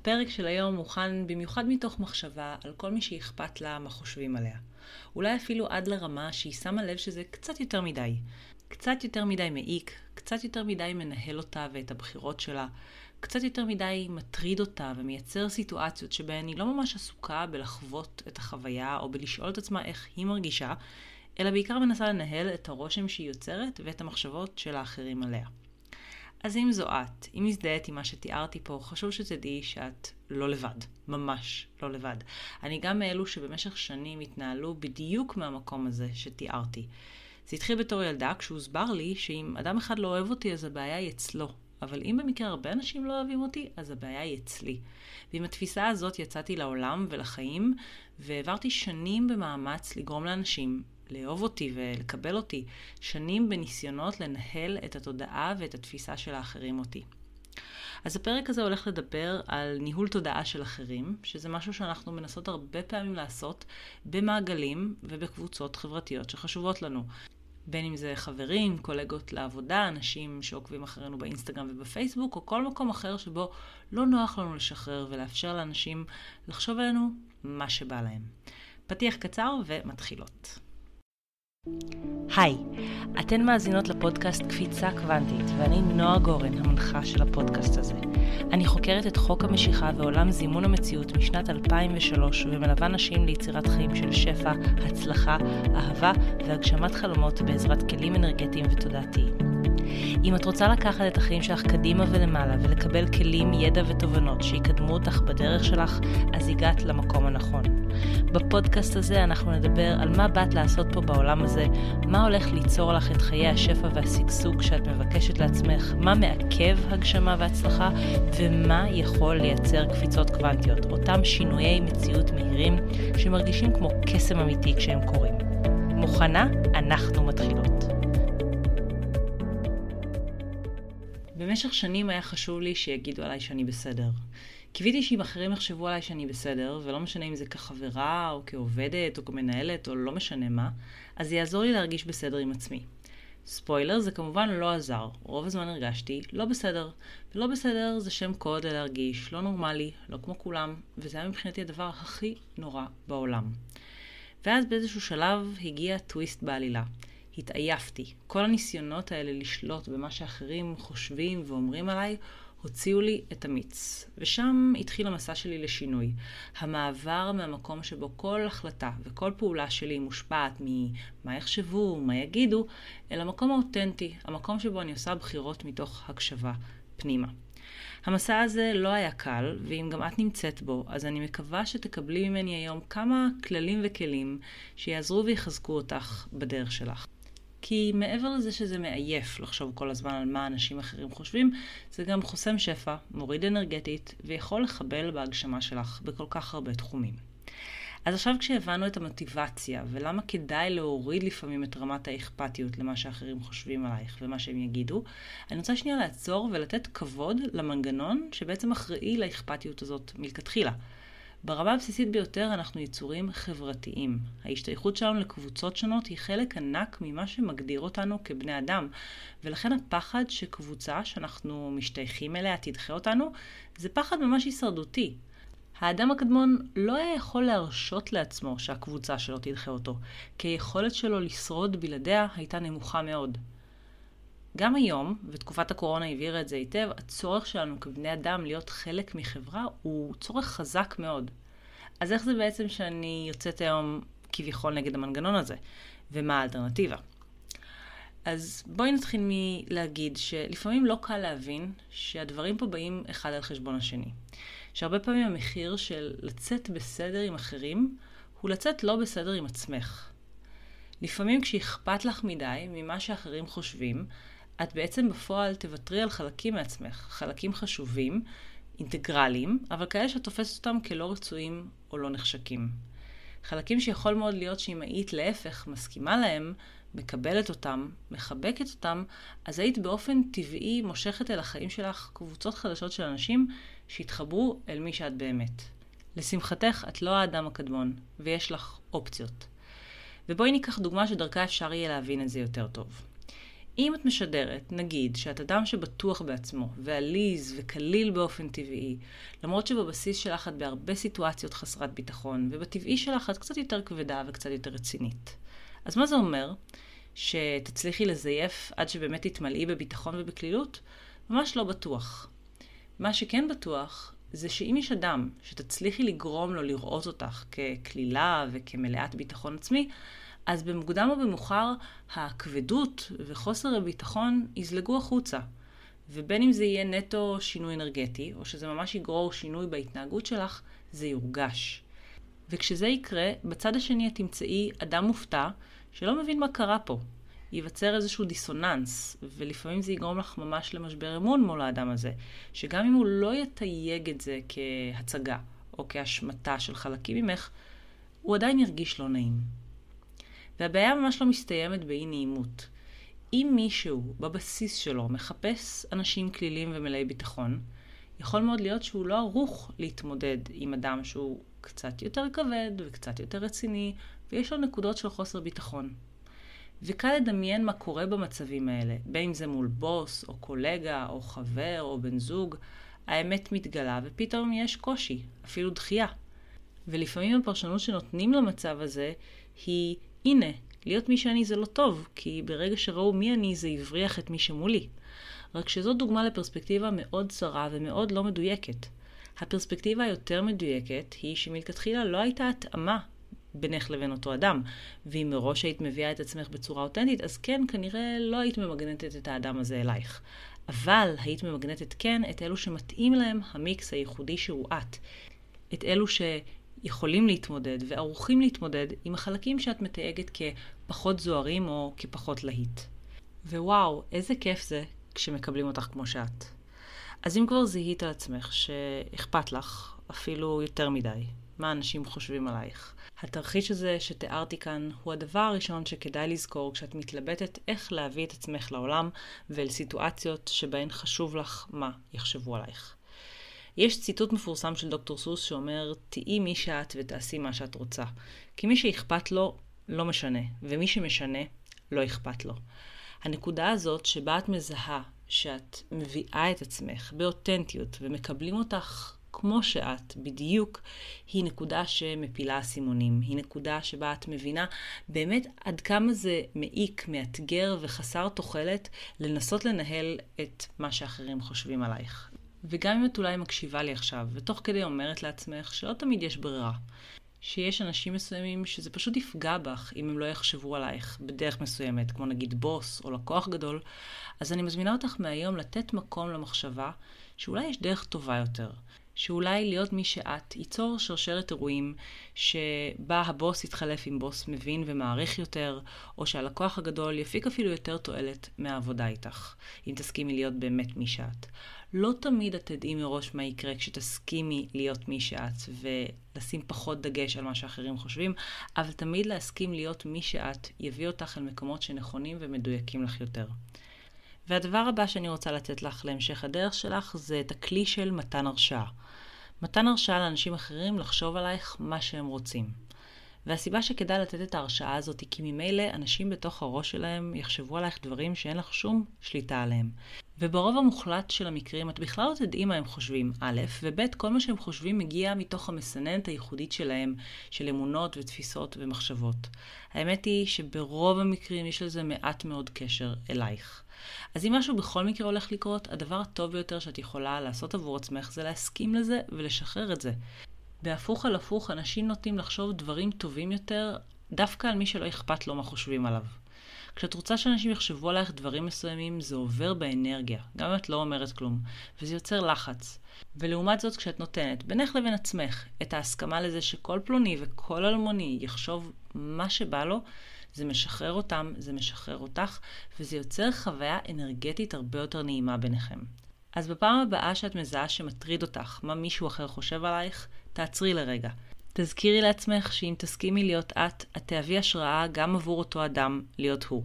הפרק של היום מוכן במיוחד מתוך מחשבה על כל מי שאכפת לה מה חושבים עליה. אולי אפילו עד לרמה שהיא שמה לב שזה קצת יותר מדי. קצת יותר מדי מעיק, קצת יותר מדי מנהל אותה ואת הבחירות שלה, קצת יותר מדי מטריד אותה ומייצר סיטואציות שבהן היא לא ממש עסוקה בלחוות את החוויה או בלשאול את עצמה איך היא מרגישה, אלא בעיקר מנסה לנהל את הרושם שהיא יוצרת ואת המחשבות של האחרים עליה. אז אם זו את, אם הזדהית עם מה שתיארתי פה, חשוב שתדעי שאת לא לבד. ממש לא לבד. אני גם מאלו שבמשך שנים התנהלו בדיוק מהמקום הזה שתיארתי. זה התחיל בתור ילדה כשהוסבר לי שאם אדם אחד לא אוהב אותי אז הבעיה היא אצלו. אבל אם במקרה הרבה אנשים לא אוהבים אותי, אז הבעיה היא אצלי. ועם התפיסה הזאת יצאתי לעולם ולחיים, והעברתי שנים במאמץ לגרום לאנשים לאהוב אותי ולקבל אותי, שנים בניסיונות לנהל את התודעה ואת התפיסה של האחרים אותי. אז הפרק הזה הולך לדבר על ניהול תודעה של אחרים, שזה משהו שאנחנו מנסות הרבה פעמים לעשות במעגלים ובקבוצות חברתיות שחשובות לנו. בין אם זה חברים, קולגות לעבודה, אנשים שעוקבים אחרינו באינסטגרם ובפייסבוק, או כל מקום אחר שבו לא נוח לנו לשחרר ולאפשר לאנשים לחשוב עלינו מה שבא להם. פתיח קצר ומתחילות. היי, אתן מאזינות לפודקאסט קפיצה קוונטית, ואני נועה גורן, המנחה של הפודקאסט הזה. אני חוקרת את חוק המשיכה ועולם זימון המציאות משנת 2003, ומלווה נשים ליצירת חיים של שפע, הצלחה, אהבה והגשמת חלומות בעזרת כלים אנרגטיים ותודעתיים. אם את רוצה לקחת את החיים שלך קדימה ולמעלה ולקבל כלים, ידע ותובנות שיקדמו אותך בדרך שלך, אז הגעת למקום הנכון. בפודקאסט הזה אנחנו נדבר על מה באת לעשות פה בעולם הזה, מה הולך ליצור לך את חיי השפע והשגשוג שאת מבקשת לעצמך, מה מעכב הגשמה והצלחה, ומה יכול לייצר קפיצות קוונטיות, אותם שינויי מציאות מהירים שמרגישים כמו קסם אמיתי כשהם קורים. מוכנה? אנחנו מתחילות. במשך שנים היה חשוב לי שיגידו עליי שאני בסדר. קיוויתי שאם אחרים יחשבו עליי שאני בסדר, ולא משנה אם זה כחברה, או כעובדת, או כמנהלת, או לא משנה מה, אז זה יעזור לי להרגיש בסדר עם עצמי. ספוילר, זה כמובן לא עזר. רוב הזמן הרגשתי לא בסדר. ולא בסדר זה שם קוד ללהרגיש לא נורמלי, לא כמו כולם, וזה היה מבחינתי הדבר הכי נורא בעולם. ואז באיזשהו שלב הגיע טוויסט בעלילה. התעייפתי. כל הניסיונות האלה לשלוט במה שאחרים חושבים ואומרים עליי, הוציאו לי את המיץ. ושם התחיל המסע שלי לשינוי. המעבר מהמקום שבו כל החלטה וכל פעולה שלי מושפעת ממה יחשבו, מה יגידו, אל המקום האותנטי, המקום שבו אני עושה בחירות מתוך הקשבה פנימה. המסע הזה לא היה קל, ואם גם את נמצאת בו, אז אני מקווה שתקבלי ממני היום כמה כללים וכלים שיעזרו ויחזקו אותך בדרך שלך. כי מעבר לזה שזה מעייף לחשוב כל הזמן על מה אנשים אחרים חושבים, זה גם חוסם שפע, מוריד אנרגטית, ויכול לחבל בהגשמה שלך בכל כך הרבה תחומים. אז עכשיו כשהבנו את המוטיבציה, ולמה כדאי להוריד לפעמים את רמת האכפתיות למה שאחרים חושבים עלייך ומה שהם יגידו, אני רוצה שנייה לעצור ולתת כבוד למנגנון שבעצם אחראי לאכפתיות הזאת מלכתחילה. ברמה הבסיסית ביותר אנחנו יצורים חברתיים. ההשתייכות שלנו לקבוצות שונות היא חלק ענק ממה שמגדיר אותנו כבני אדם, ולכן הפחד שקבוצה שאנחנו משתייכים אליה תדחה אותנו, זה פחד ממש הישרדותי. האדם הקדמון לא היה יכול להרשות לעצמו שהקבוצה שלו תדחה אותו, כי היכולת שלו לשרוד בלעדיה הייתה נמוכה מאוד. גם היום, ותקופת הקורונה הבהירה את זה היטב, הצורך שלנו כבני אדם להיות חלק מחברה הוא צורך חזק מאוד. אז איך זה בעצם שאני יוצאת היום כביכול נגד המנגנון הזה? ומה האלטרנטיבה? אז בואי נתחיל מלהגיד שלפעמים לא קל להבין שהדברים פה באים אחד על חשבון השני. שהרבה פעמים המחיר של לצאת בסדר עם אחרים הוא לצאת לא בסדר עם עצמך. לפעמים כשאכפת לך מדי ממה שאחרים חושבים, את בעצם בפועל תוותרי על חלקים מעצמך, חלקים חשובים, אינטגרליים, אבל כאלה שאת תופסת אותם כלא רצויים או לא נחשקים. חלקים שיכול מאוד להיות שאם היית להפך מסכימה להם, מקבלת אותם, מחבקת אותם, אז היית באופן טבעי מושכת אל החיים שלך קבוצות חדשות של אנשים שהתחברו אל מי שאת באמת. לשמחתך, את לא האדם הקדמון, ויש לך אופציות. ובואי ניקח דוגמה שדרכה אפשר יהיה להבין את זה יותר טוב. אם את משדרת, נגיד, שאת אדם שבטוח בעצמו, ועליז וקליל באופן טבעי, למרות שבבסיס שלך את בהרבה סיטואציות חסרת ביטחון, ובטבעי שלך את קצת יותר כבדה וקצת יותר רצינית. אז מה זה אומר? שתצליחי לזייף עד שבאמת תתמלאי בביטחון ובקלילות? ממש לא בטוח. מה שכן בטוח, זה שאם יש אדם שתצליחי לגרום לו לראות אותך כקלילה וכמלאת ביטחון עצמי, אז במוקדם או במאוחר הכבדות וחוסר הביטחון יזלגו החוצה. ובין אם זה יהיה נטו שינוי אנרגטי, או שזה ממש יגרור שינוי בהתנהגות שלך, זה יורגש. וכשזה יקרה, בצד השני את תמצאי אדם מופתע שלא מבין מה קרה פה. ייווצר איזשהו דיסוננס, ולפעמים זה יגרום לך ממש למשבר אמון מול האדם הזה, שגם אם הוא לא יתייג את זה כהצגה או כהשמטה של חלקים ממך, הוא עדיין ירגיש לא נעים. והבעיה ממש לא מסתיימת באי נעימות. אם מישהו בבסיס שלו מחפש אנשים כלילים ומלאי ביטחון, יכול מאוד להיות שהוא לא ערוך להתמודד עם אדם שהוא קצת יותר כבד וקצת יותר רציני, ויש לו נקודות של חוסר ביטחון. וקל לדמיין מה קורה במצבים האלה, בין אם זה מול בוס, או קולגה, או חבר, או בן זוג, האמת מתגלה ופתאום יש קושי, אפילו דחייה. ולפעמים הפרשנות שנותנים למצב הזה היא, הנה, להיות מי שאני זה לא טוב, כי ברגע שראו מי אני זה הבריח את מי שמולי. רק שזו דוגמה לפרספקטיבה מאוד צרה ומאוד לא מדויקת. הפרספקטיבה היותר מדויקת היא שמלכתחילה לא הייתה התאמה בינך לבין אותו אדם. ואם מראש היית מביאה את עצמך בצורה אותנטית, אז כן, כנראה לא היית ממגנטת את האדם הזה אלייך. אבל היית ממגנטת כן את אלו שמתאים להם המיקס הייחודי שהוא את. את אלו שיכולים להתמודד וערוכים להתמודד עם החלקים שאת מתייגת כפחות זוהרים או כפחות להיט. ווואו, איזה כיף זה כשמקבלים אותך כמו שאת. אז אם כבר זיהית על עצמך שאכפת לך, אפילו יותר מדי, מה אנשים חושבים עלייך. התרחיש הזה שתיארתי כאן הוא הדבר הראשון שכדאי לזכור כשאת מתלבטת איך להביא את עצמך לעולם ואל סיטואציות שבהן חשוב לך מה יחשבו עלייך. יש ציטוט מפורסם של דוקטור סוס שאומר, תהיי מי שאת ותעשי מה שאת רוצה. כי מי שאכפת לו, לא משנה, ומי שמשנה, לא אכפת לו. הנקודה הזאת שבה את מזהה שאת מביאה את עצמך באותנטיות ומקבלים אותך כמו שאת, בדיוק, היא נקודה שמפילה אסימונים. היא נקודה שבה את מבינה באמת עד כמה זה מעיק, מאתגר וחסר תוחלת לנסות לנהל את מה שאחרים חושבים עלייך. וגם אם את אולי מקשיבה לי עכשיו, ותוך כדי אומרת לעצמך שלא תמיד יש ברירה, שיש אנשים מסוימים שזה פשוט יפגע בך אם הם לא יחשבו עלייך בדרך מסוימת, כמו נגיד בוס או לקוח גדול, אז אני מזמינה אותך מהיום לתת מקום למחשבה שאולי יש דרך טובה יותר. שאולי להיות מי שאת ייצור שרשרת אירועים שבה הבוס יתחלף עם בוס מבין ומעריך יותר, או שהלקוח הגדול יפיק אפילו יותר תועלת מהעבודה איתך, אם תסכימי להיות באמת מי שאת. לא תמיד את תדעי מראש מה יקרה כשתסכימי להיות מי שאת ולשים פחות דגש על מה שאחרים חושבים, אבל תמיד להסכים להיות מי שאת יביא אותך אל מקומות שנכונים ומדויקים לך יותר. והדבר הבא שאני רוצה לתת לך להמשך הדרך שלך זה את הכלי של מתן הרשאה. מתן הרשאה לאנשים אחרים לחשוב עלייך מה שהם רוצים. והסיבה שכדאי לתת את ההרשאה הזאת היא כי ממילא אנשים בתוך הראש שלהם יחשבו עלייך דברים שאין לך שום שליטה עליהם. וברוב המוחלט של המקרים את בכלל לא תדעי מה הם חושבים, א', וב', כל מה שהם חושבים מגיע מתוך המסננת הייחודית שלהם, של אמונות ותפיסות ומחשבות. האמת היא שברוב המקרים יש לזה מעט מאוד קשר אלייך. אז אם משהו בכל מקרה הולך לקרות, הדבר הטוב ביותר שאת יכולה לעשות עבור עצמך זה להסכים לזה ולשחרר את זה. בהפוך על הפוך, אנשים נוטים לחשוב דברים טובים יותר דווקא על מי שלא אכפת לו מה חושבים עליו. כשאת רוצה שאנשים יחשבו עלייך דברים מסוימים, זה עובר באנרגיה, גם אם את לא אומרת כלום, וזה יוצר לחץ. ולעומת זאת, כשאת נותנת בינך לבין עצמך את ההסכמה לזה שכל פלוני וכל אלמוני יחשוב מה שבא לו, זה משחרר אותם, זה משחרר אותך, וזה יוצר חוויה אנרגטית הרבה יותר נעימה ביניכם. אז בפעם הבאה שאת מזהה שמטריד אותך מה מישהו אחר חושב עלייך, תעצרי לרגע. תזכירי לעצמך שאם תסכימי להיות את, את תהווי השראה גם עבור אותו אדם להיות הוא.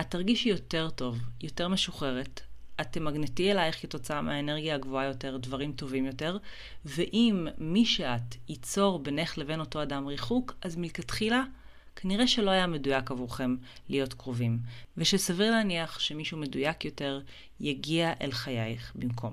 את תרגישי יותר טוב, יותר משוחררת, את תמגנטי אלייך כתוצאה מהאנרגיה הגבוהה יותר, דברים טובים יותר, ואם מי שאת ייצור בינך לבין אותו אדם ריחוק, אז מלכתחילה כנראה שלא היה מדויק עבורכם להיות קרובים, ושסביר להניח שמישהו מדויק יותר יגיע אל חייך במקום.